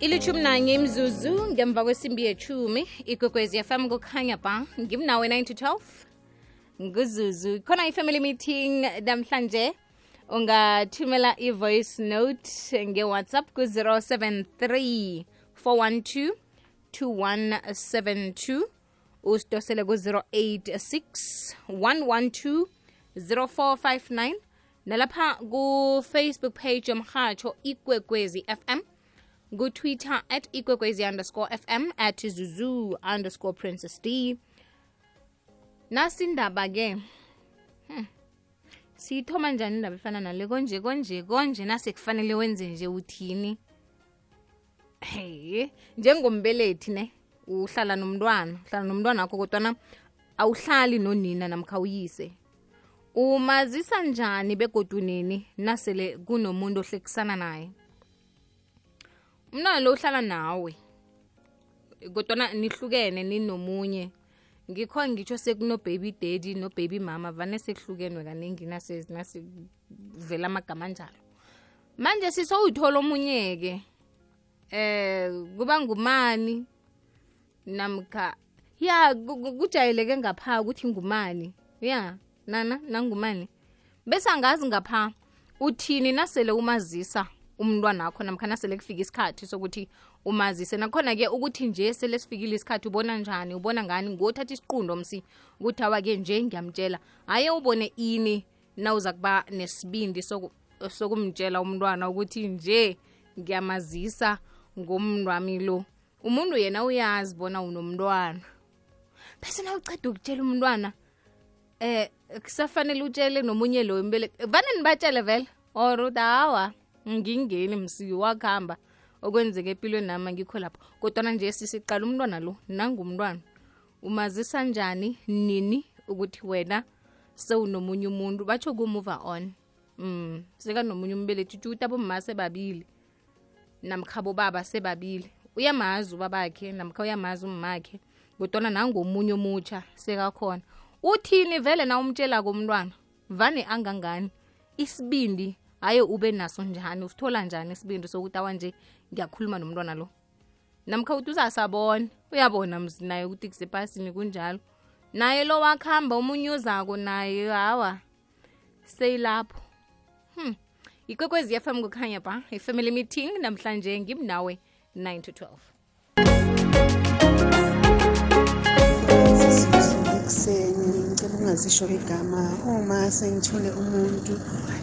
ilithumi nanye imzuzu ngemva kwesimbi yethumi igwegwezi fm kukhanya ba ngimnawe 9 to 12 nguzuzu. Khona i-family meeting namhlanje. Ungathumela i-voice note ngewhatsapp ku-073 412 2172 usidosele ku-086 112 0459 nalapha ku-facebook page yomhatsho ikwekwezi fm kutwitter at ikwekwezi underscore fm at zuzu underscore princess d. Nasindaba-ke hmm. siyithoma njani indaba efana nale? Konje konje konje nase kufanele wenze nje uthini? Njengombelethi ne uhlala nomntwana uhlala nomntwana wakho kodwana awuhlali nonina namkha uyise. Umazisa njani begodunini nasele kunomuntu ohlekisana naye umntwana lo uhlala nawe. Kodwana nihlukene ninomunye ngikho ngitsho sekunobaby daddy no-baby mama vane sekuhlukenwe kaningi nasivela amagama anjalo. Manje sisowuthola omunye-ke eh kuba ngumani namkha ya kujayeleke ngapha ukuthi ngumani. Ya nana nangumani. Bese angazi ngapha uthini nasele umazisa umntwana wakho namkha sele kufika isikhathi sokuthi umazise. Nakhona-ke ukuthi nje sele sifikile isikhathi ubona njani ubona ngani ngothatha isiqundo msi ukuthi awa-ke nje ngiyamtshela hhayi ubone ini na uza kuba nesibindi sokumtshela umntwana ukuthi nje ngiyamazisa ngomntwami lo. Umuntu yena uyazi bona unomntwana. Bese na uceda ukutshela umntwana eh kusafanele utshele nomunye lo mbele vane nibatshele vele? Or uthi ngingeni msiki wakuhamba okwenzeka empilweni nami ngikho lapho. Kodwana nje sisiqala umntwana lo nangumntwana. Umazisa njani nini ukuthi wena sewunomunye umuntu? Batsho ku-move on. Mm sekanomunye umbelethi utsho abomma sebabili namkha bobaba sebabili. Uyamazi ubabakhe namkha uyamazi ummakhe kodwana nangomunye omutsha sekakhona. Uthini vele na umtshelako umntwana? Vane angangani? Isibindi haye ube naso njani usithola njani isibindi sokuthi awa nje ngiyakhuluma nomntwana lo? Namkha uthi uzasabona uyabona naye ukuthi kusepasini kunjalo. Naye lo wakuhamba omunye uzako naye hawa seyilapho. Hmm ikwekwezi FM kukhanya ba i-family meeting namhlanje ngimnawe 9 to 12 ekuseni ngicela ungazisho igama. Uma sengithole umuntu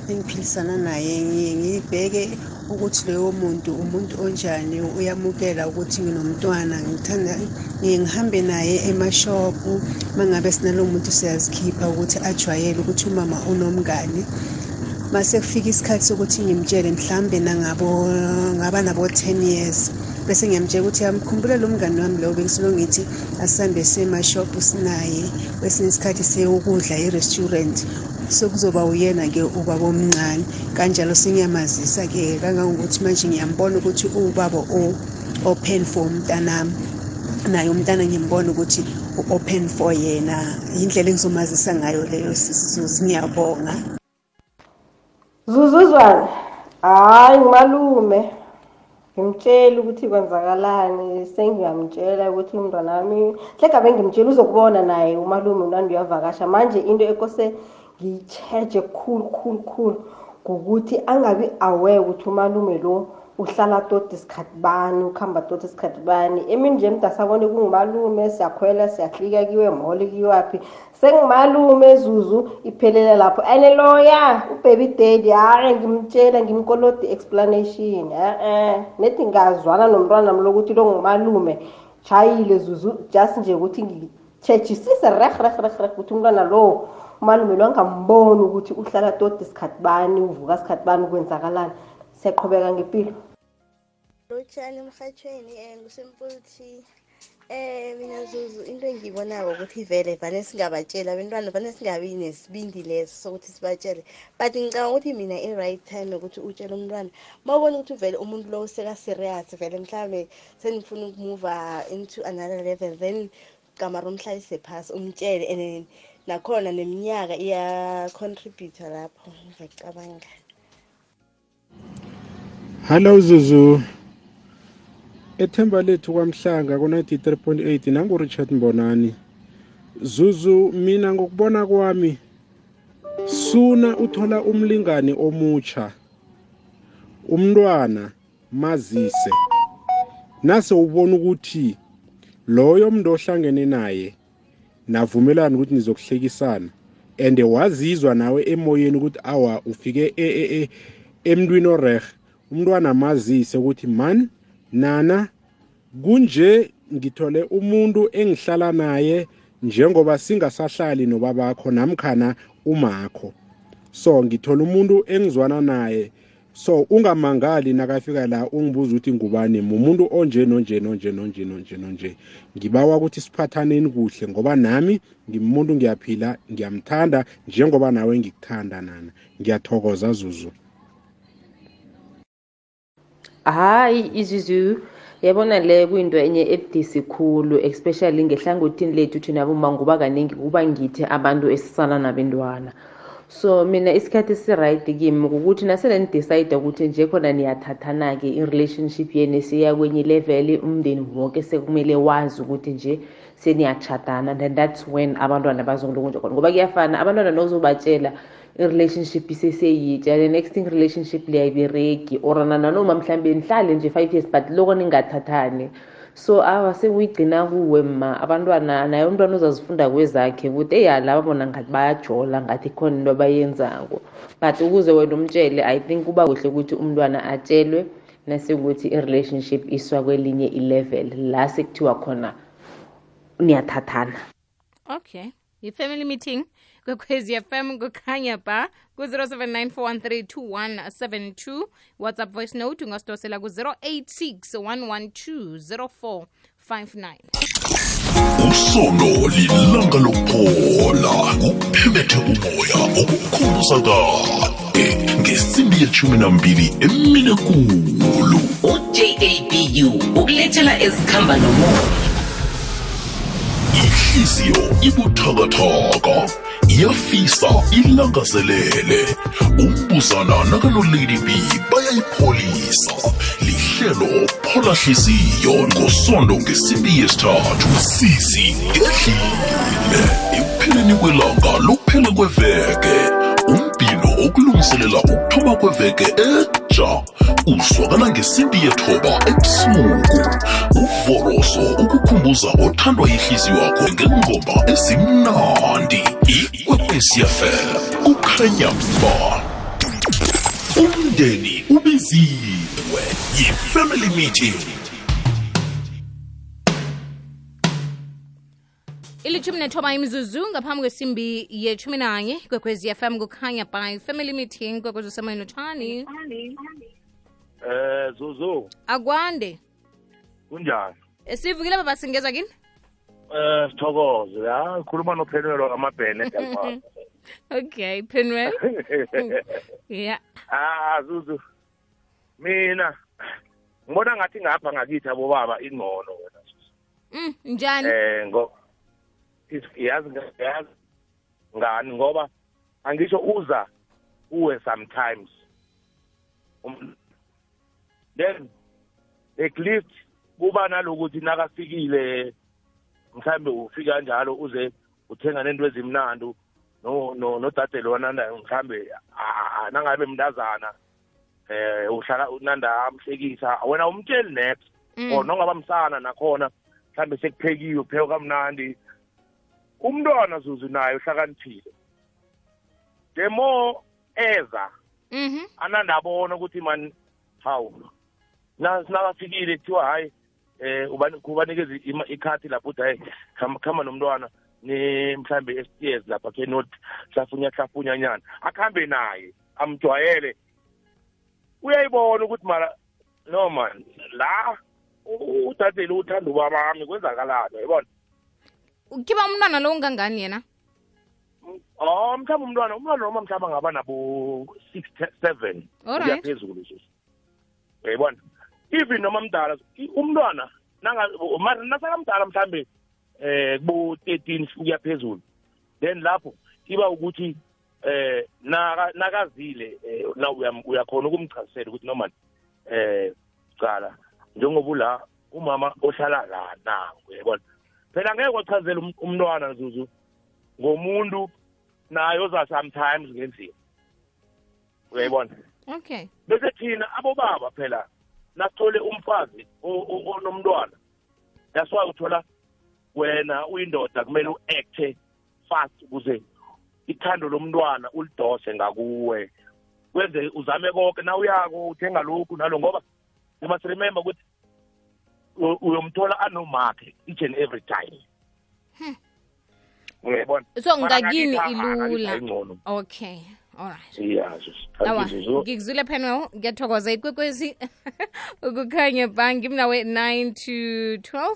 engiphilisana naye ngiye ngibheke ukuthi loyo muntu umuntu onjani uyamukela ukuthi nginomntwana ngithanda ngiye ngihambe naye emashophu uma ngabe sinalowo muntu siyazikhipha ukuthi ajwayele ukuthi umama unomngane mase kufika isikhathi sokuthi ngimtshele mhlambe nangabo ngaba nabo 10 years. Bese ngiyamtshela ukuthi yamkhumbula lo mngani wami lo bengisilo ngithi asihambe semashophu sinaye kwesinye isikhathi seyokudla i-restaurant sokuzoba uyena-ke ubaba omncane kanjalo sengiyamazisa-ke kangangokuthi manje ngiyambona ukuthi uwubaba o-open for umntanami. Naye umntana ngimbona ukuthi u-open for yena. Yindlela engizomazisa ngayo leyo sisizuzi ngiyabonga. Zuzuzwana. Hayi ngumalume ngimtshela ukuthi kwenzakalani sengiyamtshela ukuthi umntwana wami hlegabe ngimtshela uzokubona naye umalume mnandi uyavakasha. Manje into ekose ngiyi-cheje khulu khulu khulu ngokuthi angabi aware ukuthi umalume lo uhlala toti isikhathi bani ukuhamba toti isikhathi bani. Emini nje mntasabone kungumalume siyakhwela siyahlika kiwe mole kiwaphi. Sengumalume zuzu iphelela lapho. And loya ubaby daddy hayi ngimtshela ngimkolodi explanation e-e nethi ngazwana nomntwana mi lokuthi lo ngumalume chayile zuzu just nje ukuthi ngitshejisise reh reh reh reh ukuthi umntwana lo umalume lo angamboni ukuthi uhlala toti isikhathi bani uvuka isikhathi bani kwenzakalani. Siyaqhubeka ngempilo. Lotshani emhatshweni um ngusemputhi um mina zuzu into engiyibonako ukuthi vele vane singabatsheli abentwana vane singabi nesibindi leso sokuthi sibatshele. But ngicanga ukuthi mina i-right time yokuthi utshele umntwana. Ma ubona ukuthi vele umuntu lo seka-serious vele mhlawumbe senifuna ukumuva into another level then gamara umhlalise phasi umtshele and nakhona neminyaka iya-contributor lapho. Ngiyacabanga Hello Zuzu. Ethemba lethu kwamhlanga ku-93.8 nangurichard mbonani. Zuzu mina ngokubona kwami suna uthola umlingani omutsha umntwana mazise. Nase ubona ukuthi loyo mntu ohlangene naye navumelana ukuthi nizokuhlekisana and wazizwa nawe emoyeni ukuthi awa ufike e, e, e, emntwini orehe umntwana mazise ukuthi man nana kunje ngithole umuntu engihlala naye njengoba singasahlali nobabakho namkhana umakho. So ngithola umuntu engizwana naye. So ungamangali nakafika la ungibuza ukuthi ngubani mumuntu onje nonje nonje nonje nonje nonje. Ngibawa ukuthi siphathaneni kuhle ngoba nami ngimuntu ngiyaphila ngiyamthanda njengoba nawe ngikuthanda nana. Ngiyathokoza zuzu. Hayi izuzu yabona le kuyinto enye ebudisi khulu especially ngehlangothini lethu thina boma ngoba kaningi kuba ngithi abantu esisala nabentwana. So mina isikhathi esi-right kimi ukuthi nasele nidecide ukuthi nje khona niyathathana-ke i-relationship yenu siya kwenye level umndeni wonke sekumele wazi ukuthi nje seniyachadana then that's when abantwana bazongilokunje khona. Ngoba kuyafana abantwana nozobatshela i-relationship iseseyitsha the next thing relationship liyayibereki or nanoma mhlambe nihlale nje five years but loko ningathathani. So awa sekuyigcina kuwe ma abantwana naye umntwana uzazifunda kwezakhe ukuthi eya laba bona ngathi bayajola ngathi khona into abayenzako. But ukuze wena umtshele i think kuba kuhle ukuthi umntwana atshelwe nasekuthi i-relationship iswa kwelinye i-level la sekuthiwa khona niyathathana. Okay. Yi-family meeting? Kwekhwezi fm kukhanya ba ku-079 whatsapp voice note ungasidosela ku-086 112 0459 usono lilanga lokuphola kuphemethe umoya okukhumbuza kade ngesimbi yeshumi nambili emine kulu ujabu ukulethela ezikhamba nomoya. Ihliziyo ibuthakathaka iyafisa ilangazelele. Umbuzana nakanolady b bayayipholisa. Lihlelo phola hliziyo ngosondo ngesimbi yesithathu. Sisi ngedlile ekupheleni kwelanga lokuphela kweveke umbhino okulungiselela ukuthoma kweveke etsha uzwakala ngesimbi yethoba ebusuku uvoroso ukukhumbuza othandwa yihliziyo yakho ngengoma ezimnandi ikwekwecfm kukhanya ba umndeni ubiziwe yi-family meeting. Ilithumi nethoba imzuzu ngaphambi kwesimbi yethumi nanye kwekwezi fm kukhanya by family meeting kwekwezi usemoyeni utshani Eh Zuzu. Akwande. Kunjani? sivukile baba singezwa kini? Eh sithokoze. Ya khuluma nophenwelo kamabhene okay penwell yeah. Ah Zuzu. Mina ngibona ngathi ngapha ngakithi abobaba ingcono wena. mm, njani? Eh yazi yazi ngani ngoba angisho uza uwe sometimes. Um, then at least kuba nalokuthi nakafikile mhlambe ufika kanjalo uze uthenga nento ezimnandi no no nodadelo wananda mhlambe nangabe mntazana eh uhlala unanda amhlekisa wena umtsheli next Mm. or nongaba msana nakhona mhlambe sekuphekiwe kuphekwa kamnandi umntwana zuzu naye uhlakaniphile. The more eza mhm. anandabona ukuthi man hawu. Na sinakafikile kuthiwa hayi eh ubani- kubanikeza ikhathi lapho uthi hayi khama nomntwana ni mhlambe estairs lapha ke not hlafunya hlafunya nyana. Akuhambe naye amjwayele. Uyayibona ukuthi mara no man la udadeli uthanda ubabami kwenzakalani? Yabona ukhiba umntwana lo ungangani yena? Oh mhlawumbe umntwana umntwana noma mhlawumbe angaba nabo six te- seven Alright. phezulu nje. Uyayibona? Even noma mdala umntwana mara nasakamdala mhlambe eh kubo 13 ukuya phezulu then lapho iba ukuthi eh naka nakazile eh, na uyakhona ukumchasisela ukuthi noma eh cala njengoba ula umama ohlala la nangu uyabona phela ngeke wachazela um- umntwana zuzu ngomuntu naye oza sometimes ngendlini uyayibona? Okay. Bese thina abobaba phela nasithole umfazi onomntwana that's why uthola wena uyindoda kumele u-acte fast ukuze ithando lomntwana ulidose ngakuwe. Wenze uzame konke na uyako uthenga lokhu nalo ngoba you must remember ukuthi uyomthola anomakhe each and every time. Uyayibona? So ngakini ilula. okay alright you, ngikuzwile panel ngiyathokoza. Ikwekwezi ukukhanya bhangi mnawe 9 to 12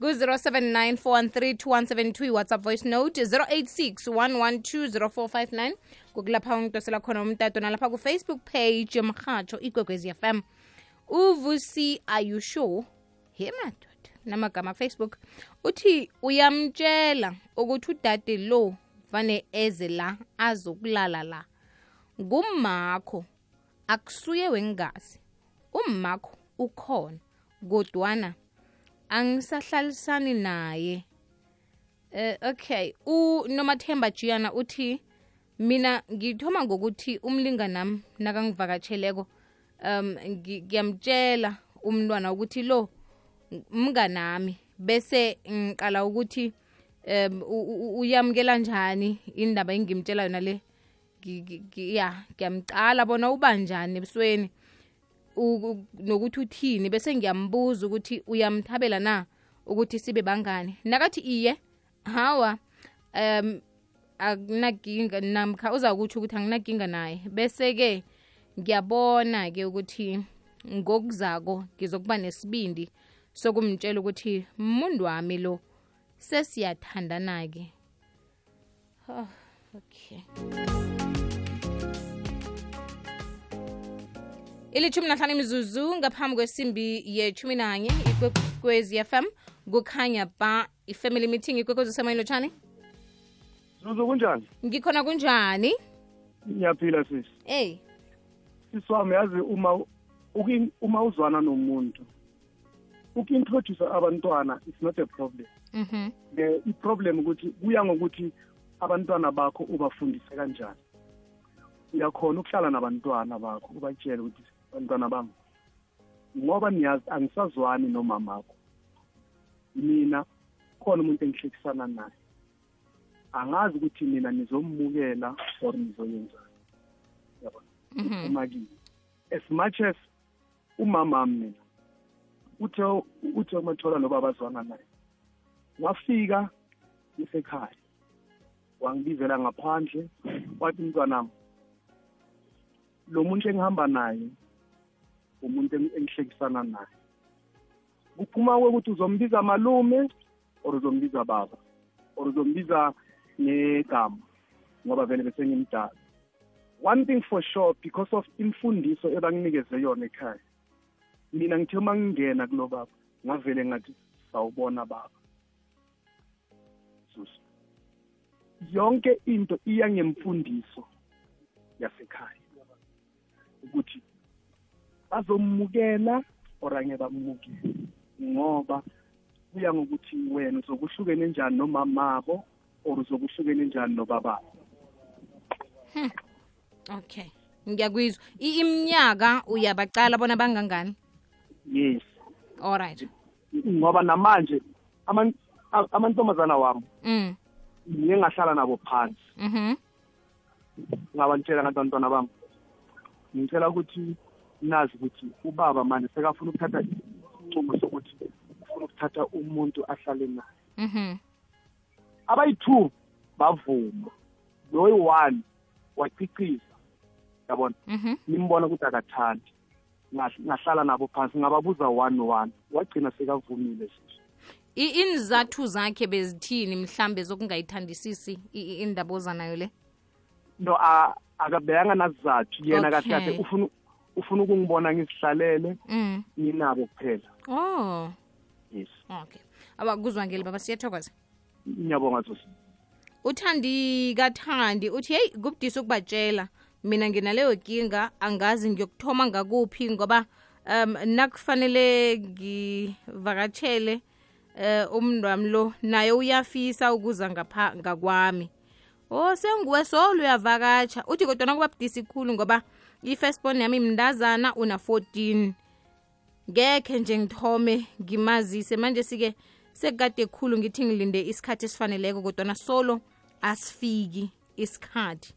ku-079 413 whatsapp voice note 086 112 kukulapha ungidosela khona umtato nalapha ku-facebook page yomrhatsho ikwekwezi fm uvusi ayusho he madoda namagama facebook. Uthi uyamtshela ukuthi udade lo vane eze la azokulala la. Ngummakho akusuye wengazi ummakho ukhona kodwana angisahlalisani naye. Eh okay. Unomathemba jiyana uthi mina ngithoma ngokuthi umlinga nami nakangivakatsheleko um ngi- ngiyamtshela umntwana ukuthi lo mnganami bese ngiqala ukuthi um uyamukela njani indaba engimtshela yona le? Ya ngiyamcala bona uba njani ebusweni? Nokuthi uthini? Bese ngiyambuza ukuthi uyamthabela na ukuthi sibe bangani? Nakathi iye hawa um akunakinga namkha uza kutsho ukuthi anginakinga naye. Bese-ke ngiyabona-ke ukuthi ngokuzako ngizokuba nesibindi sokumtshela ukuthi umuntu wami lo sesiyathandana-ke. Oh, okay. Ilithumi nahlanu imizuzu ngaphambi kwesimbi yethumi nanye ikwekwezi fm kukhanya ba i-family meeting ikwekwezi usemayini lotshani? Zuzu kunjani? ngikhona kunjani? Ngiyaphila sisi. eyi Sisi wami yazi uma uma uzwana nomuntu ukintroduce abantwana it's not a problem. mhm The i-problem ukuthi kuya ngokuthi abantwana bakho ubafundise kanjani. Uyakhona ukuhlala nabantwana bakho ubatshele ukuthi bantwana bami ngoba niyazi angisazwani nomamakho. Mina khona umuntu engihlekisana naye. angazi ukuthi mina nizomukela or nizoyenzani yabona mhm umakini as much as umama wami mina uthe uthe umathola noba bazwana naye wafika isekhaya wangibizela ngaphandle wathi mntwanami lo muntu engihamba naye umuntu eng- engihlekisana naye. Kuphuma kwekuthi uzombiza malume or uzombiza baba or uzombiza negama ngoba vele bese ngimdala. One thing for sure because of imfundiso ebanginikeze yona ekhaya mina ngithe uma ngingena kulo baba ngavele ngathi sawubona baba. Susu yonke into iya ngemfundiso yasekhaya ukuthi bazomukela or angeke bamukele ngoba kuya ngokuthi wena uzokuhlukene njani nomamabo or uzokuhlukene njani nobababo okay. Ngiyakuyizwa I- iminyaka uyabacala bona bangangani? Yes. Alright ngoba namanje aman- a- amantombazana wami mm. ngiye ngahlala nabo phansi. Mhm ngabatshela ngathi bantwana bami. Ngicela ukuthi nazi ukuthi ubaba manje sekafuna ukuthatha isincumo sokuthi ufuna ukuthatha umuntu ahlale naye. Mhm abayi-two bavuma. Lo yi-one waciciza yabona? Mhm nimbona ukuthi akathandi. Ngah- ngahlala nabo phansi ngababuza one one wagcina sekavumile sisi I- inzathu zakhe bezithini mhlambe zokungayithandisisi indaba ozanayo le no a- akabeyanga nazizathu. Yena kahle kahle ufuna ufuna ukungibona ngizihlalele mm. nginabo kuphela. Oh. Yes. Okay. Aba kuzwa ngeli baba siyathokoza. Ngiyabonga uthandi kathandi uthi heyi kubudisa ukubatshela mina nginaleyo kinga angazi ngiyokuthoma ngakuphi ngoba um nakufanele ngivakatshele eh umntu wami lo naye uyafisa ukuza ngapha ngakwami. Oh senguwe solo uyavakatsha uthi kodwa kuba budisi khulu ngoba i-firstborn yami mndazana una-14 ngekhe nje ngithome ngimazise. Manje sike sekade khulu ngithi ngilinde isikhathi esifaneleko kodwana solo asifiki isikhathi.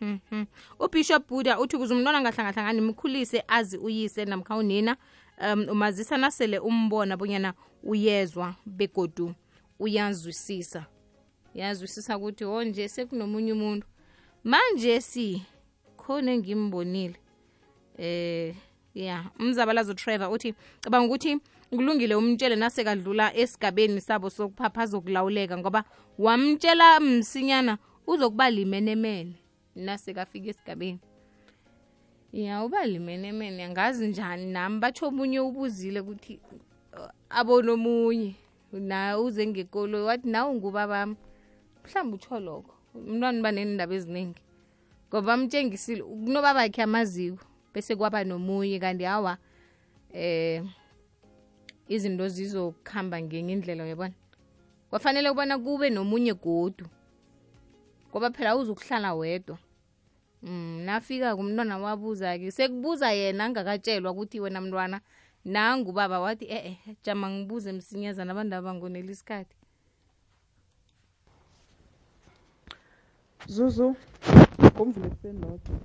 ubishop buda uthi kuze umntwana angahlangahlangani mkhulise azi uyise namkha unina um umazisa nasele umbona bonyana uyezwa begodu uyazwisisa. Yazwisisa ukuthi ho nje sekunomunye umuntu. Manje si khona engimbonile eh ya umzabalazo trevor uthi cabanga ukuthi kulungile umtshele nasekadlula esigabeni sabo sokuphapha azokulawuleka ngoba wamtshela msinyana uzokuba limenemene nasekafika esigabeni. Ya uba limenemene angazi njani? Nami batsho omunye ubuzile ukuthi abone omunye. Na uze ngekolo wathi nawe ngubabami mhlawumbe utsho lokho. Umntwana uba nenindaba eziningi. Ngoba amtshengisile kunobabakhe amaziko bese kwaba nomunye. Kanti hawa eh izinto zizokuhamba ngenye indlela uyabona? Kwafanele ubona kube nomunye godu. Ngoba phela uzukuhlala wedwa. Mm nafika kumntwana wabuza-ke sekubuza yena angakatshelwa ukuthi wena mntwana nangubaba wathi e-e jama ngibuze msinyazana abantu abangonela isikhathi. Zuzu ngomvula ekuseni lodwa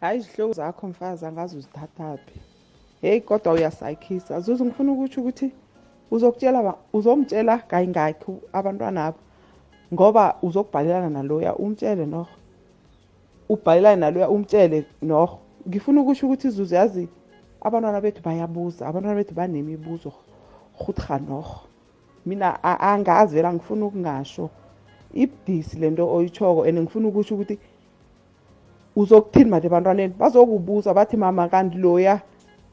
hhayi izihloko zakho mfazi angazi uzithathaphi heyi kodwa uyasayikhisa zuzu ngifuna ukutsho ukuthi uzokutshela ba- uzomtshela kayingakhi abantwana abo ngoba uzokubhalelana naloya umtshele norho ubhalelane naloya umtshele norho ngifuna ukusho ukuthi zuzu yazi abantwana bethu bayabuza abantwana bethu banemibuzo rhutha norho mina a- angazi vela ngifuna ukungasho. Ibudisi lento oyitshoko and ngifuna ukusho ukuthi uzokuthini manje ebantwaneni? Bazokubuza bathi mama kanti loya?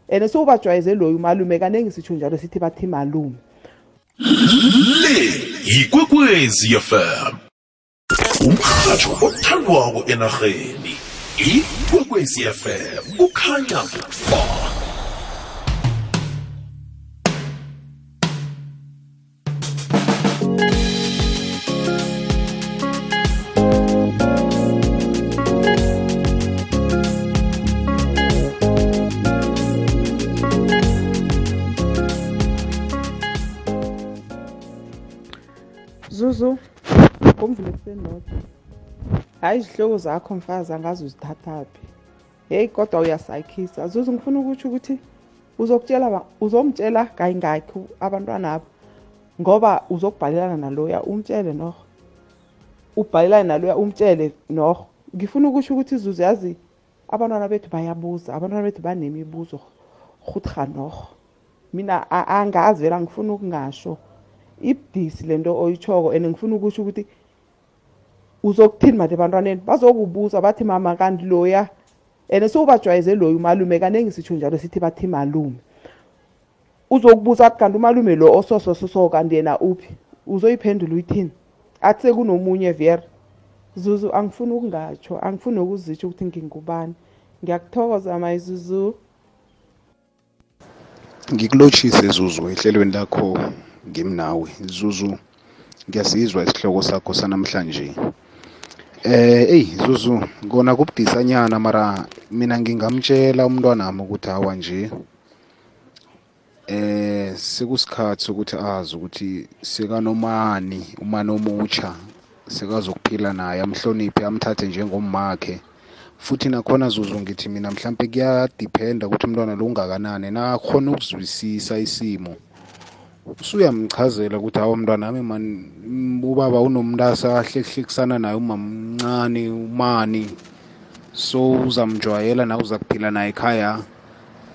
And sewubajwayeze loyo umalume kanengi sitsho njalo sithi bathi malume. Le yikwekwezi fm umrhatsho othandwako enarheni ikwekwezi fm kukhanya ba zuzu ngomvula ekuseni lodwa hhayi izihloko zakho mfazi angazi uzithathaphi heyi kodwa uyasayikhisa zuzu ngifuna ukutsho ukuthi uzokutshela ba- uzomtshela kayingakhi abantwana abo ngoba uzokubhalelana naloya umtshele norho. Ubhalelane naloya umtshele norho. Ngifuna ukusho ukuthi zuzu yazi abantwana bethu bayabuza abantwana bethu banemibuzo rhutha norho. Mina a- angazi vela ngifuna ukungasho. Ibudisi lento oyitshoko and ngifuna ukusho ukuthi uzokuthini manje ebantwaneni bazokubuza bathi mama kanti loya? And sewubajwayeze loyo umalume kanengi sitsho njalo sithi bathi malume. Uzokubuza athi kanti umalume lo ososososo kanti yena uphi? Uzoyiphendula uyithini? Athi sekunomunye vere. Zuzu angifuni ukungatsho angifuni nokuzitsho ukuthi ngingubani. Ngiyakuthokoza mayizuzu ngikulotshise zuzu ehlelweni lakho ngimnawe. Zuzu ngiyasizwa isihloko sakho sanamhlanje. Eh ey zuzu kona kubudisanyana mara mina ngingamtshela umntwanami ukuthi hawa nje. Eh sekusikhathi sokuthi azi ukuthi sekanomani umani omutsha sekazokuphila naye amhloniphe amthathe njengommakhe futhi nakhona zuzu ngithi mina mhlampe kuyadiphenda ukuthi umntwana lo ungakanani nakhona ukuzwisisa isimo. Usuyamchazela ukuthi hawa mntwana wami man ubaba unomntasa ahlehlekisana naye umamncane umani. So uzamjwayela nawe uza kuphila naye ekhaya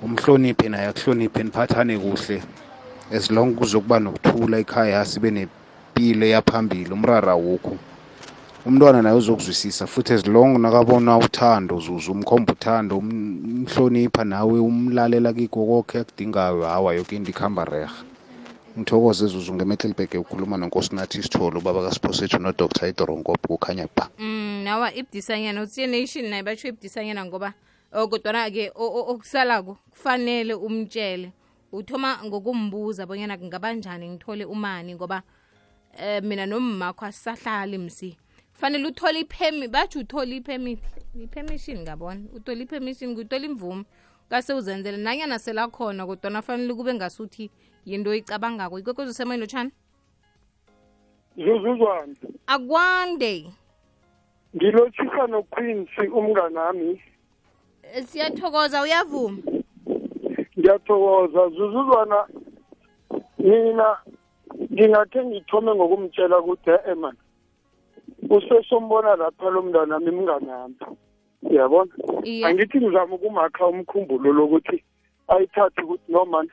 umhloniphe naye akuhloniphe niphathane kuhle. As long kuzokuba nokuthula ekhaya sibe nempilo yaphambili umrara wokhu. Umntwana naye uzokuzwisisa futhi as long nakabona uthando zuzu umkhomba uthando um- umhlonipha nawe umlalela kikho konke akudingayo hawa yoke into ikuhamba reha ngithokoze zuzu ngemetlelbeke ukhuluma nonkosinathi isithole ubaba kasiphosethu nodr. Idoronkop kukhanya ba mm nawa ibdisanyana utsiye nation naye batsho ibdisanyana ngoba Oh, kodwana-ke okusalako kufanele umtshele uthoma ngokumbuza bonyana kungabanjani ngithole umani ngoba eh mina nommakho asisahlali msi. Kufanele uthole iphemi bathi uthole ipermit i-permission ngabona uthole i-permission imvume kase uzenzele nanyana selakhona kodwana fanele kube ngasuthi yinto oyicabangako. Ikwekwezi usemoyeni lotshani? Zuzuzwane akwande. Ngilotshisa noquincy umnganami. Eh, siyathokoza uyavuma? Ngiyathokoza. Zuzuzwana mina ngingakhe ngithome ngokumtshela ukuthi e man. Usesombona lapha lo mntanami mnganami uyabona angithi ngizama ukumakha umkhumbulo lokuthi ayithathe ukuthi no man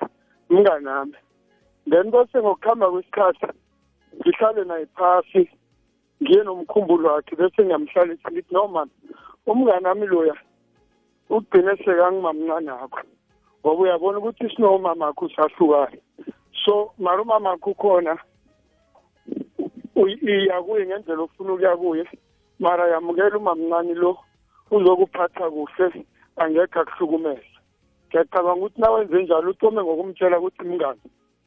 mnganami. Then bese ngokuhamba kwesikhathi ngihlale naye phasi ngiye nomkhumbulo wakhe bese ngiyamhlalisa ngithi no man umnganami loya ugcine sekangimamncane akho ngoba uyabona ukuthi sinomamakho usahlukane so mara umamakho ukhona iya kuye ngendlela ofuna ukuya kuye mara yamukela umamncane lo uzokuphatha kuhle angekho akuhlukumeza ngiyacabanga ukuthi nawenze njalo uthome ngokumtshela ukuthi mngani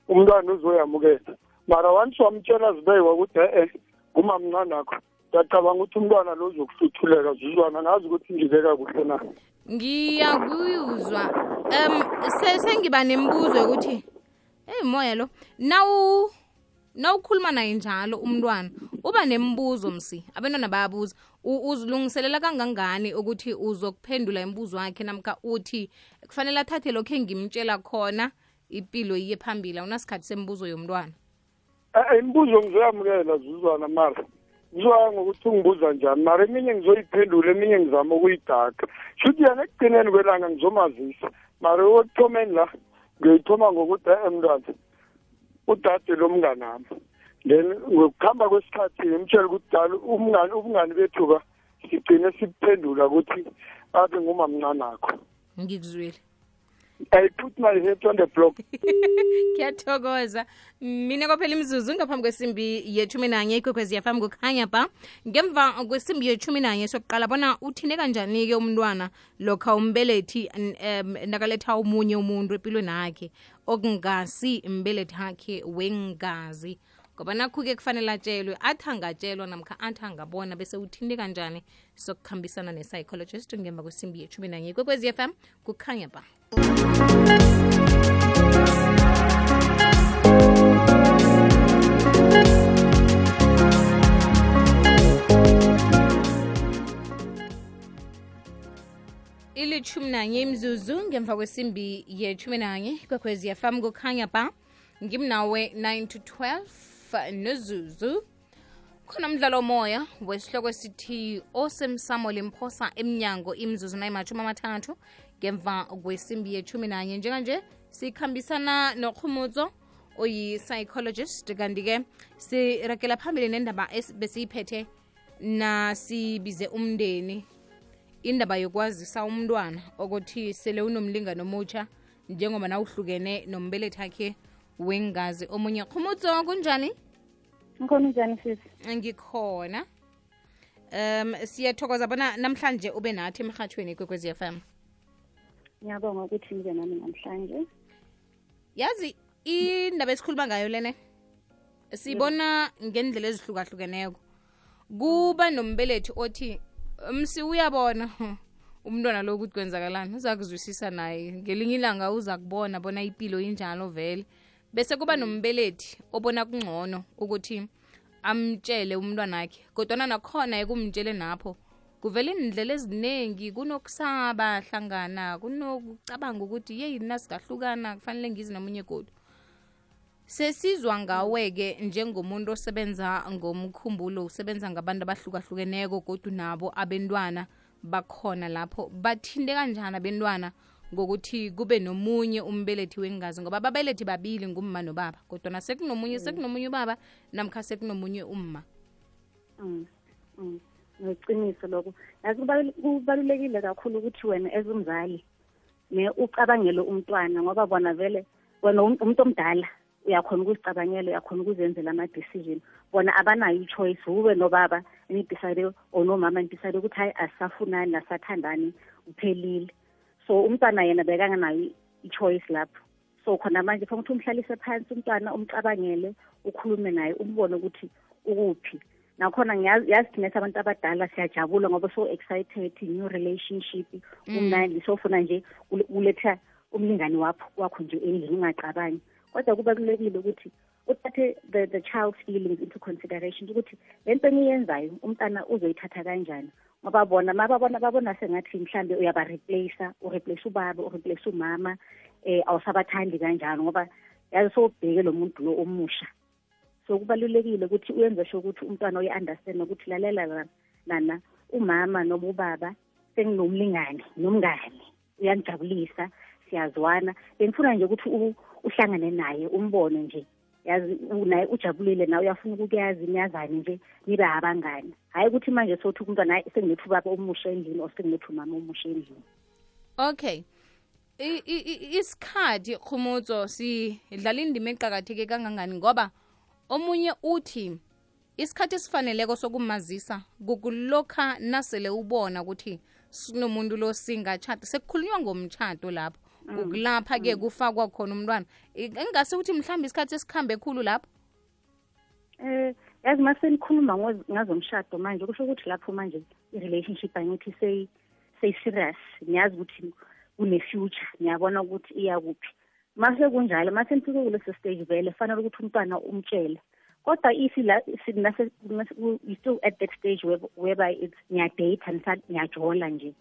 umntwana uzoyamukela. Mara once wamtshela zibekwa ukuthi e-e ngumamncane akho ngiyacabanga ukuthi umntwana lo uzokuhluthuleka zizwana ngazi ukuthi ngibeka kuhle na. Ngiyakuzwa um se- sengiba nembuzo yokuthi eyi moya lo nawu nawukhuluma naye njalo umntwana. Uba nembuzo msi abantwana bayabuza. U- uzilungiselela kangangani ukuthi uzokuphendula imibuzo wakhe namka uthi kufanele athathe lokhu engimtshela khona impilo iye phambili awunasikhathi sembuzo yomntwana? Eh, imibuzo ngizoyamukela zuzwana mara kuzoya ngokuthi ungibuza njani? Mara eminye ngizoyiphendula eminye ngizama ukuyidaka. Shuthi yana ekugcineni kwelanga ngizomazisa. Mara okuthomeni la ngiyoyithoma ngokuthi e mntwana udade lo mnganami. Then ngokuhamba kwesikhathi ngimtshela ukuthi dala umngani ubungani bethu-ka sigcine siphendula ukuthi abe ngumamncane akho ngikuzwile. I put my head on the block. Kuyathokoza. Mina kwaphela imzuzu ngaphambi kwesimbi yethumi nanye ikwekwezi yafam kukhanya ba ngemva kwesimbi yethumi nanye sokuqala bona uthine kanjani-ke umntwana lokha umbelethi em, nakaletha omunye umuntu empilweni akhe okungasi mbelethi akhe wengazi? Ngoba nakhu-ke kufanele atshelwe athi angatshelwa namkha athi angabona bese uthinte kanjani sokukhambisana ne-psychologist ngemva kwesimbi yethumi nanye. Ikwekwezi fm kukhanya ba. Ilithumi nanye imzuzu ngemva kwesimbi yethumi nanye. Kwekwezi yafam kukhanya ba. Ngimnawe 9 to 12 nozuzu khona umdlalo omoya wesihloko esithi osemsamo limphosa emnyango imzuzu nayimathumi amathathu ngemva kwesimbi yethumi nanye. Njenganje sikhambisana nokhumutso oyi-psychologist kanti-ke sirakela phambili nendaba es- besiyiphethe nasibize umndeni. Indaba yokwazisa umntwana ukuthi sele unomlingano omutsha njengoba nawuhlukene nombelethi akhe wengazi. Omunye khumutso kunjani? Ngikhona njani sisi ngikhona. Um siyathokoza bona namhlanje ube nathi emhathweni kwekwezi FM ngiyabonga ukuthi ngibe nami namhlanje. Yazi indaba esikhuluma ngayo lene sibona ngendlela ezihlukahlukeneko. Kuba nombelethi othi msi uyabona umntwana lo ukuthi kwenzakalani? Uza kuzwisisa naye. Ngelinye ilanga uza kubona bona impilo injalo vele bese kuba nombelethi obona kungcono ukuthi amtshele umntwana akhe kodwana nakhona ekumtshele napho kuvela indlela eziningi kunokusaba hlangana kunokucabanga ukuthi yeyi nasingahlukana kufanele ngizi nomunye kodwa sesizwa ngawe-ke njengomuntu osebenza ngomkhumbulo usebenza ngabantu abahlukahlukeneko kodwa nabo abentwana bakhona lapho. Bathinte kanjani abentwana? Ngokuthi kube nomunye umbelethi wengazi ngoba ababelethi babili ngumma nobaba kodwa sekunomunye sekunomunye ubaba namkha sekunomunye umma. Mm, mm. ngeqiniso lokho. Yazi kubalule- kubalulekile kakhulu ukuthi wena as umzali ne ucabangele umntwana ngoba bona vele wena um- umuntu omdala uyakhona ukuzicabangela uyakhona ukuzenzela ama-decision. Bona abanayo i-choice ube nobaba nidicide or nomama nidicide ukuthi hayi asisafunani asathandani uphelile. So umntwana yena bekanganayo i-choice lapho. So khona manje fanele ukuthi umhlalise phansi umntwana umcabangele ukhulume naye umbone ukuthi ukuphi. Nakhona yazi thina abantu abadala siyajabula ngoba so excited new relationship umnandi. Sofuna nje uletha umlingani wakho wakho nje endlini ungacabangi. Kodwa kubalulekile ukuthi uthathe the, the child's feelings into consideration ukuthi le nto eniyenzayo umntana uzoyithatha kanjani. Ngoba bona mababona babona sengathi mhlambe uyaba-replace ureplace ubaba ureplace umama eh awusabathandi kanjalo ngoba yazi sowubheke lo muntu lo omusha. So kubalulekile ukuthi uyenze sho ukuthi umntwana uyi-understand ukuthi lalela lana umama noma ubaba senginomlingane nomngane uyangijabulisa siyazwana. Bengifuna nje ukuthi uhlangane naye umbone nje. Yazi naye ujabulile nawe uyafuna ukukuyazi niyazane nje nibe abangani. Hhayi ukuthi manje sothi umntwana hayi sengiletha baba omusha endlini or sengiletha mama omusha endlini. Okay. Isikhathi khumutso sidlala indima eqakatheke kangangani? Ngoba omunye uthi isikhathi esifaneleko sokumazisa kukulokha nasele ubona ukuthi sinomuntu lo singatshata sekukhulunywa ngomtshato lapho ukulapha-ke kufakwa khona umntwana. Engase ukuthi mhlawumbe isikhathi esikhambe khulu lapho? Eh yazi uma senikhuluma ngazomshado manje kusho ukuthi lapho manje i-relationship angithi sey-serious niyazi ukuthi kune-future. Niyabona ukuthi iya kuphi mase kunjalo mase nifike kuleso stage vele fanele ukuthi umntwana umtshele. Kodwa if la you still at that stage whereby it's niyadata niyajola nje.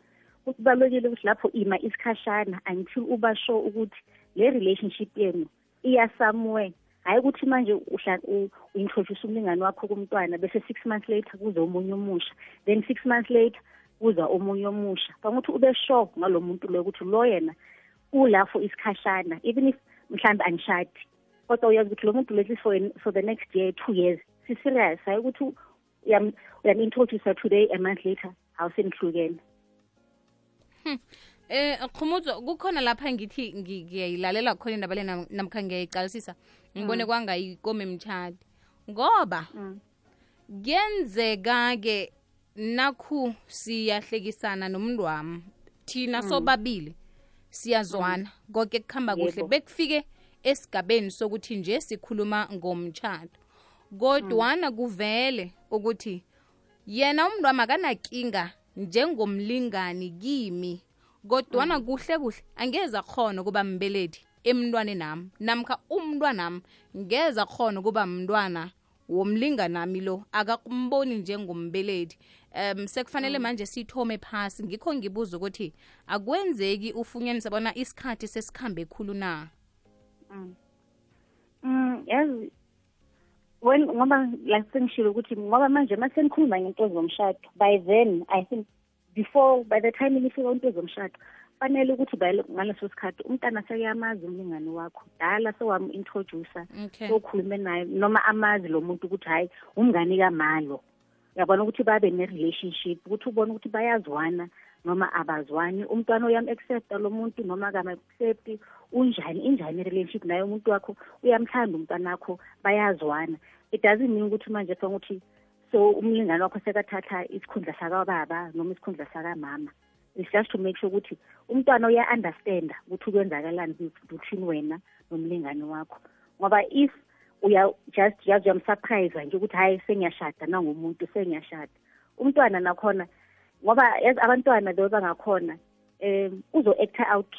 Kubalulekile ukuthi lapho ima isikhashana until uba sure ukuthi le relationship yenu iya somewhere hayi ukuthi manje u-introduce umlingane wakho kumntwana bese six months later kuze omunye omusha then six months later kuza omunye omusha. Fangukuthi ube sure ngalo muntu loyo ukuthi lo yena ulafo isikhashana even if mhlawumbe anishadi kodwa uyazi ukuthi lo muntu lo for, for the next year two years si-serious. Hayi ukuthi uyam-introducer today a month later awusenihlukene eh khumuzo kukhona lapha ngithi ngiyayilalela khona indaba le namkha ngiyayicalisisa. Ngibone kwangayikome mtshali ngoba kuyenzeka-ke nakhu siyahlekisana nomntu wami thina sobabili siyazwana. Konke kuhamba kuhle. Bekufike esigabeni sokuthi nje sikhuluma ngomtshato kodwana kuvele ukuthi yena umntu wami akanakinga njengomlingani kimi. Kodwana kuhle kuhle angeza khona kuba mbeledi emntwane nami namkha umntwanami ngeza khona kuba mntwana womlinganami lo akakumboni njengombeledi um sekufanele manje sithome phasi. Ngikho ngibuza ukuthi akwenzeki ufunyanisa bona isikhathi sesikhambe khulu na? Mm yazi when ngoba like sengishilo ukuthi ngoba manje uma senikhuluma ngento zomshado by then i think before by the time nifika into zomshado fanele ukuthi ngaleso sikhathi umntana sekuyamazi umlingane wakho. Dala sewam-introducer sokhulume naye noma amazi lo muntu ukuthi hhayi umngane kamalo. Uyabona ukuthi babe ne-relationship ukuthi ubone ukuthi bayazwana noma abazwani. Umntwana uyam-accepta lo muntu noma akama-accepti unjani injani i-relationship naye umuntu wakho? Uyamthanda umntwana wakho bayazwana. It doesn't mean ukuthi manje fanele ukuthi so umlingane wakho sekathatha isikhundla sakababa noma isikhundla sakamama. It's just to make sure ukuthi umntwana uya-understanda ukuthi kwenzakalani between wena nomlingane wakho. Ngoba if uya just yazi uyamsurprise nje ukuthi hhayi sengiyashada nangomuntu sengiyashada. Umntwana nakhona ngoba yazi abantwana leyo bangakhona um uzo-acta out.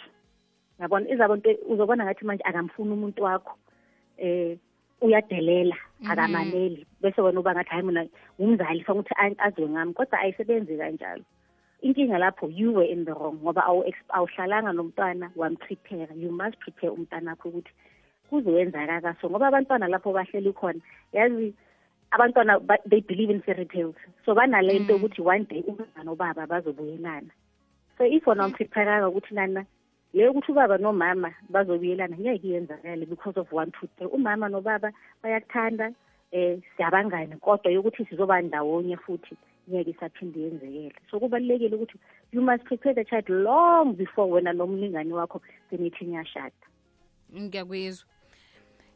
Yabona izabonto uzobona ngathi manje akamfuni umuntu wakho. Um uyadelela akamaneli. Bese wena uba ngathi hayi mina ngumzali fanele ukuthi azwe ngami kodwa ayisebenzi kanjalo. Inkinga lapho you were in the wrong ngoba awuhlalanga nomntwana wamprepare you must prepare umntwana wakho ukuthi kuzowenzakaka so ngoba abantwana lapho bahleli khona yazi abantwana they believe in fairy tales. So banale nto ukuthi one day umama nobaba bazobuyelana. So if wona wamprepare-anga ukuthi nana leyo ukuthi ubaba nomama bazobuyelana ngeke iyenzakale because of one two three. Umama nobaba bayakuthanda um siyabangani kodwa yokuthi sizoba ndawonye futhi ngeke isaphinde yenzekele. So kubalulekile ukuthi you must prepare the child long before wena nomlingani wakho senithi niyashada ngiyakuyizwa Ng-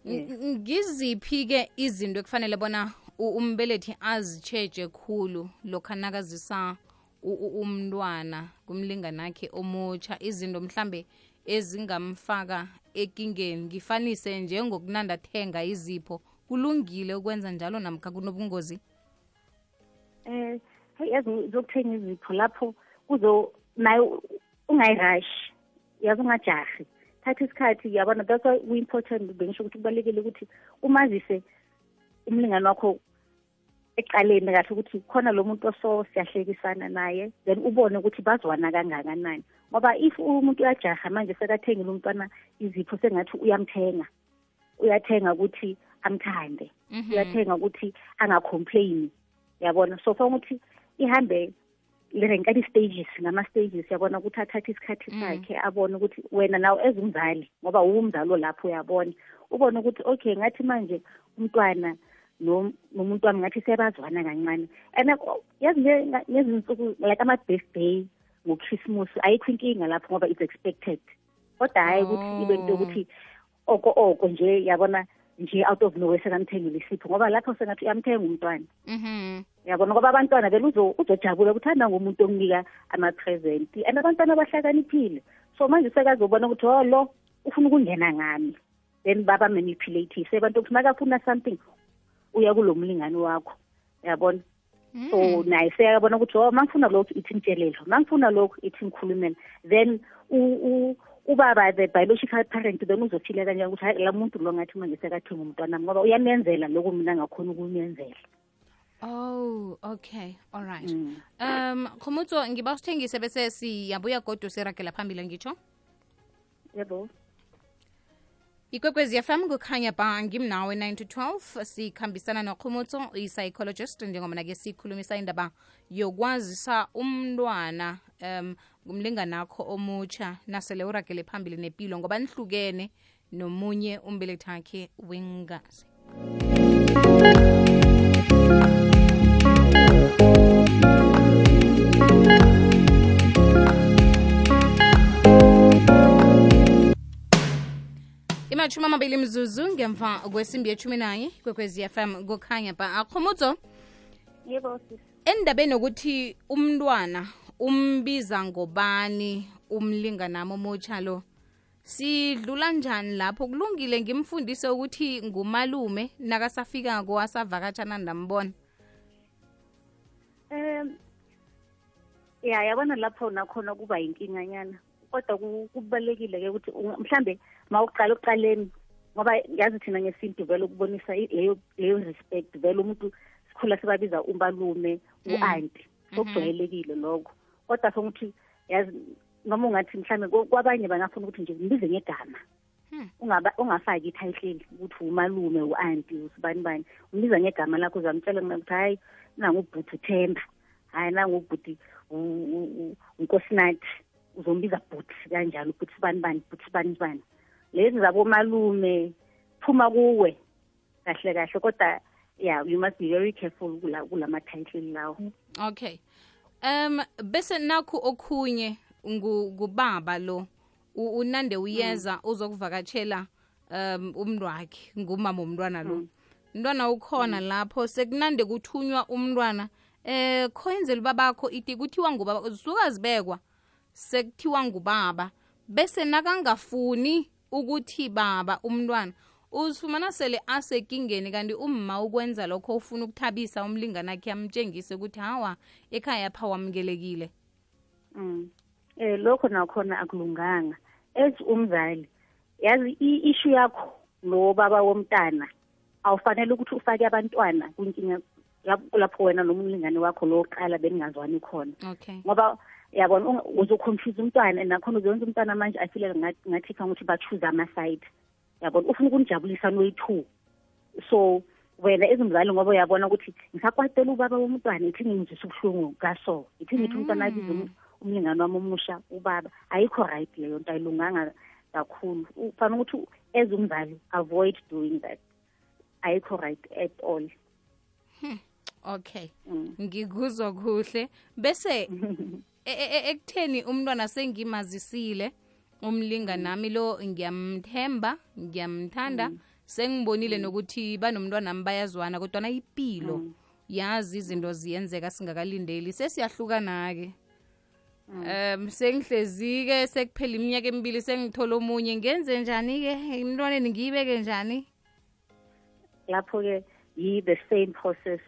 ngiziphi-ke izinto ekufanele bona umbelethi azitsheje khulu lokhu nakazisa umntwana kumlinganakhe omutsha izinto mhlambe ezingamfaka ekingeni ngifanise njengokunandathenga izipho kulungile ukwenza njalo namkha kunobungozi? Um hey yazi zokuthenga izipho lapho kuzo nayo ungayirashi yazi ungajahi thatha isikhathi yabona that's why ku-important bengisho ukuthi kubalulekile ukuthi umazise umlingani wakho ekuqaleni kahle ukuthi khona lo muntu oso siyahlekisana naye then ubone ukuthi bazwana kangakanani ngoba if umuntu uyajaha manje sekathengile umntwana izipho sengathi uyamthenga uyathenga ukuthi amthande Mhm. uyathenga ukuthi angacomplaini yabona so fanele ukuthi ihambe lirenkani stages ngama-stages yabona ukuthi athathe isikhathi sakhe abone ukuthi wena nawe ezumzali ngoba uwumzali lapho uyabona. Ubone ukuthi okay ngathi manje umntwana no- nomuntu wami ngathi siyabazwana kancane. And ako- yazi nge- ngezinsuku like ama-birthday ngo-christmas ayikho inkinga lapho ngoba it's expected. Kodwa hhayi ukuthi ibe into yokuthi oko oko nje yabona nje out of nowhere sekamthengile isipho ngoba lapho sengathi uyamthenga umntwana. Mhm. yabona ngoba abantwana vele uzo- uzojabula kuthanda ngomuntu omnika ama-present and abantwana bahlakaniphile. So manje sekazobona ukuthi oh lo ufuna ukungena ngami then baba-manipulative abantu ukuthi makafuna something uya kulo mlingani wakho. Yabona so naye seyabona ukuthi oh mangifuna lokhu ithi ngitshelelo mangifuna lokhu ithi ngikhulumela then u- u- ubaba the biological parent then uzophila kanjani ukuthi hayi la muntu lo ngathi manje sekathenga umntwana ngoba uyamenzela lokhu mina ngakhona ukumenzela Oh, okay. All right. Um, Khomutso ngiba usithengise bese siyabuya godwa siragela phambili ngitsho. yebo ikwekwezi fm kukhanya ba ngimnawe 9 to 12 sikhambisana nokhumutso i-psychologist njengoba nake sikhulumisa indaba yokwazisa umntwana um ngumlinganakho omutsha nasele uragele phambili nempilo ngoba nihlukene nomunye umbelethi wakhe wengazi imatshumi amabili mzuzu ngemva kwesimbi yethumi naye kwekwezi fm kukhanya ba akhumudzo yebo endabeni yokuthi umntwana umbiza ngobani umlinganami omutsha lo? Sidlula njani lapho? Kulungile ngimfundise ukuthi ngumalume nakasafikako asavakatshana ndambona. Um ya yabona lapho nakhona kuba yinkinganyana kodwa ku- kubalulekile-ke ukuthi mhlambe ma uqala ekuqaleni ngoba yazi thina ngesintu vele ukubonisa leyo leyo respect vele umuntu sikhula sibabiza umalume u-anti sokujwayelekile lokho. Kodwa sokuthi yazi noma ungathi mhlambe ku- kwabanye bangafuna ukuthi nje mbize ngegama. Ungaba- ungafaki ithayihleli ukuthi umalume u-anti usibani bani. Umbiza ngegama lakho uzamtshela mina ukuthi hayi nangubhuti uthemba hayi nangubhuti u- u- u- unkosinathi. Uzombiza bhuti kanjalo bhuti sibani bani bhuti sibani bani lezi zabomalume phuma kuwe. Kahle kahle kodwa yeah you must be very careful kula kulama title lawo. Okay. Um bese nakho okhunye ngu- ngubaba lo unande uyeza uzokuvakatshela um umntu wakhe ngumama womntwana lo mntwana ukhona lapho sekunande kuthunywa umntwana. Eh khoyenzela ubabakho iti kuthiwa ngubaba zisuka zibekwa sekuthiwa ngubaba bese nakangafuni ukuthi baba umntwana uzifumana sele asekingeni kanti umma ukwenza lokho ufuna ukuthabisa umlinganakhe amtshengise ukuthi hawa ekhaya pha wamukelekile Mm. Eh lokho nakhona akulunganga. As umzali, yazi i-issue yakho no baba womntana awufanele ukuthi ufake abantwana kwinkinga lapho lapho wena nomlingane wakho loqala beningazwani khona. okay Ngoba yabona unga- uzoconfuse umntwana and nakhona uzokwenza umntwana manje afile ngathi ngathi kha ukuthi ba-choose ama-side. Yabona ufuna ukunijabulisa noyi-two. So wena ezimzali ngoba uyabona ukuthi ngisakwatela ubaba womntwana ithi ngimzisa ubuhlungu kaso ithi ngithi umntwana abize um- umlingane wami omusha ubaba. Ayikho right leyo nto ayilunganga kakhulu. Ufanele ukuthi as umzali avoid doing that. Ayikho right at all. Okay. Ngikuzwa kuhle. Bese e- e- e- ekutheni umntwana sengimazisile umlinganami lo ngiyamthemba ngiyamthanda. Sengibonile nokuthi banomntwana nami bayazwana kodwana ipilo yazi izinto ziyenzeka singakalindeli sesiyahlukana-ke. Um sengihlezi-ke sekuphela iminyaka emibili sengithola omunye ngenze njani-ke? Emntwaneni ngiyibeke njani? Lapho-ke yi-the same process.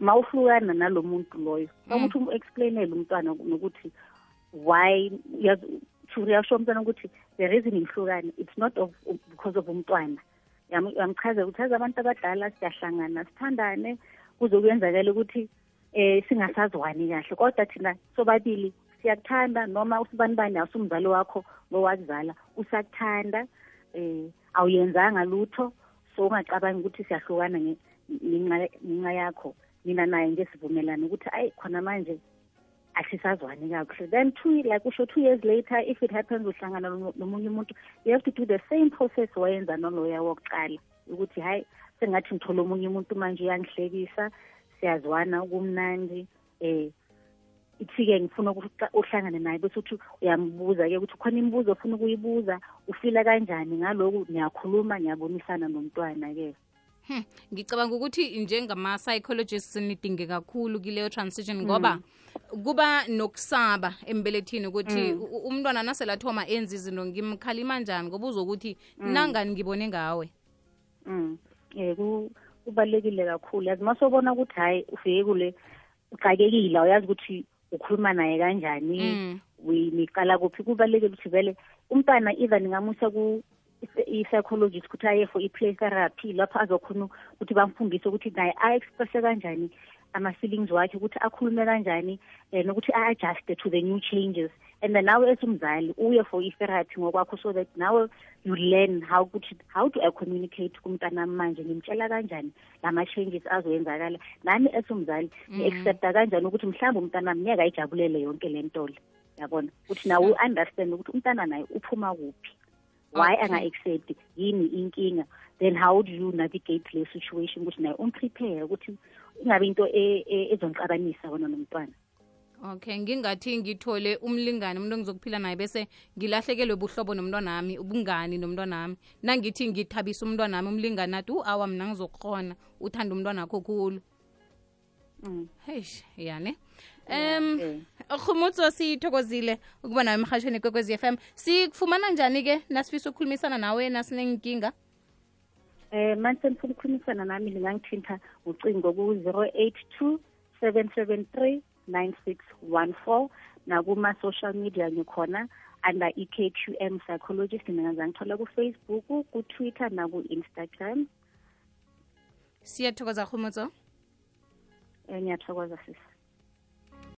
Ma uhlukana nalo muntu loyo ukuthi umu-explainele umntwana nokuthi why uyasho umntwana ukuthi the reason ngihlukane it's not of, because of umntwana. Uyamchaza ukuthi azi abantu abadala siyahlangana sithandane. Kuze kuyenzakala ukuthi eh singasazwani kahle. Kodwa thina sobabili siyakuthanda noma usibani bani awusumzali wakho lowakuzala usakuthanda eh awuyenzanga lutho. So ungacabangi ukuthi siyahlukana ngenxa yakho. Mina naye nje sivumelana ukuthi ayi khona manje asisazwani kakuhle. Then two like usho two years later if it happens uhlangana nomunye umuntu you have to do the same process wayenza noloya wokuqala. Ukuthi hayi sengathi ngithole omunye umuntu manje uyangihlekisa siyazwana kumnandi eh ithi-ke ngifuna ukuthi uhlangane naye bese uthi uyambuza-ke ukuthi khona imibuzo ofuna ukuyibuza ufila kanjani ngaloku niyakhuluma niyabonisana nomntwana-ke Hmm, ngicabanga ukuthi njengama-psychologists nidinge kakhulu kileyo transition ngoba kuba nokusaba embelethini ukuthi Mm. umntwana naselathoma enza izinto ngimkhalima njani ngoba uzokuthi nangani ngibone ngawe Mm. um kubalulekile kakhulu. Yazi uma sobona ukuthi hayi ufike kule uxakekile uyazi ukuthi ukhuluma naye kanjani Mm. niqala kuphi kubalulekile ukuthi vele umntana either ningamusa i-psychologist ukuthi aye for i-play therapy lapho azokhona ukuthi bamfundise ukuthi naye a-expresse kanjani ama-feelings wakhe ukuthi akhulume kanjani um nokuthi a-adjuste to the new changes. And then nawe esumzali uye for i-therapy ngokwakho so that nawe you learn how ukuthi how do i communicate kumntana manje ngimtshela kanjani lama-changes azoyenzakala. Nami esumzali Mm. ngi-accepta kanjani ukuthi mhlawumbe umntana mnyaka ayijabulele yonke le nto le. Yabona? Ukuthi nawe u-understand ukuthi umntana naye uphuma kuphi. Why Okay. anga-accept yini inkinga? Then how do you navigate le situation? Ukuthi naye umprepare ukuthi ingabe into e- e- ezongixabanisa wona nomntwana. Okay ngingathi ngithole umlingane umuntu engizokuphila naye bese ngilahlekelwe buhlobo nomntwanami ubungani nomntwanami. Nangithi ngithabisa umntwanami umlingane athi u-awa mna ngizokukhona uthanda umntwana akho khulu. Mm. heish yani. Um rhumutso sithokozile ukuba nawe emhatshweni kwekwezi f m. Sikufumana njani-ke nasifisa ukukhulumisana nawe nasinenkinga um manje senifuna ukukhulumisana nami ningangithinta ucingo ku-zero eight two seven seven three nine six one four nakuma-social media ngikhona under i-kqm psychologist. Ninganza ngithola ku-facebook ku-twitter naku-instagram. Siyathokoza khumutso um ngiyathokoza sisi